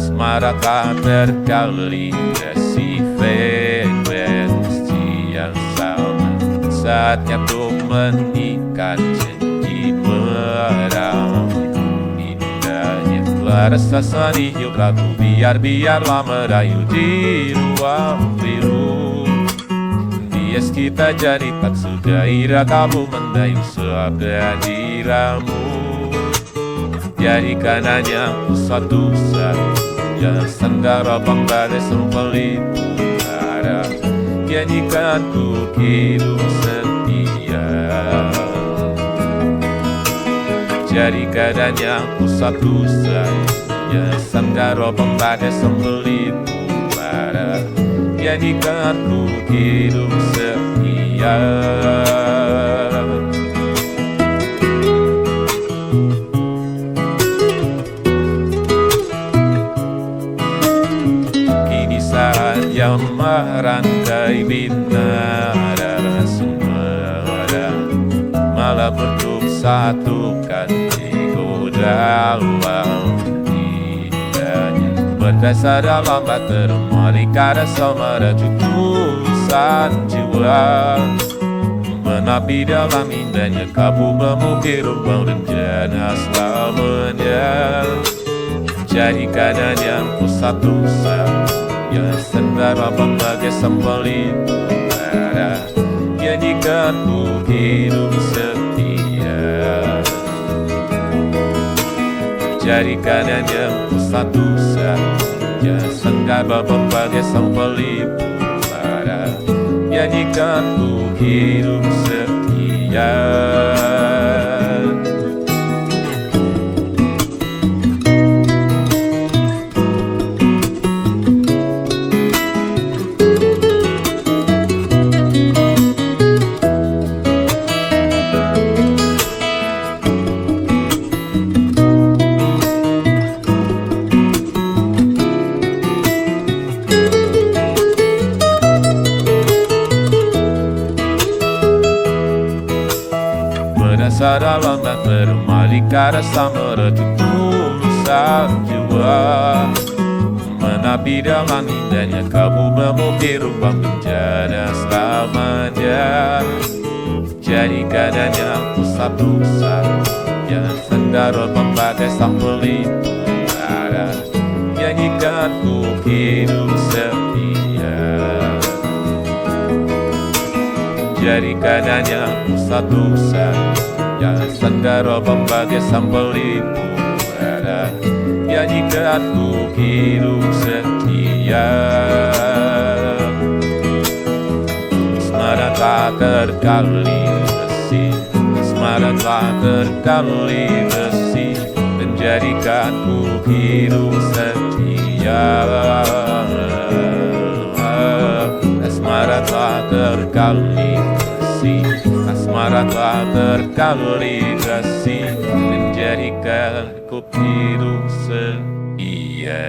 Semaraka terkali Saatnya untuk mengikat janji merah Indahnya rasa seni yuk lagu Biar-biarlah merayu di ruang biru. Bias kita jadi tak segairah kamu mendayu seabad diramu Jadikan hanya satu saja Sanggara pembalik sempelitu Ada Jadikan ku hidup setia Jadikan hanya satu saja Sanggara pembalik sempelitu Ada Jadikan ku hidup setia Kini saat yang dan semua Malah bentuk satukan ego dalam indahnya Berdasar dalam batermali kada sama tulisan jiwa. Menapi dalam indahnya kamu memukir ruang rencana selamanya. Jadikan hanya satu saja Sendara pembagai sembali Ada Jadikan ku hidup setia Jadikan hanya satu saja. Sendara pembagai sembali Ada Jadikan ku hidup Berdasar dalam dan bermalik rasa meretutulsan jiwa Menapi dalam indahnya kamu memukir ruang bencana selamanya Jadikan hanya satu saja Sendara pembagai sampel itu ada Nyanyikan ku hidup setia. Jadikan hanya satu saja Sendara pembagai sambal ada Nyanyikan ku hidup setia. Asmara tak terkali besi Asmara tak terkali besi Menjadikan ku hidup setia. Asmara tak terkali Asmara tak terkali kasih Menjadikan ku hidup setia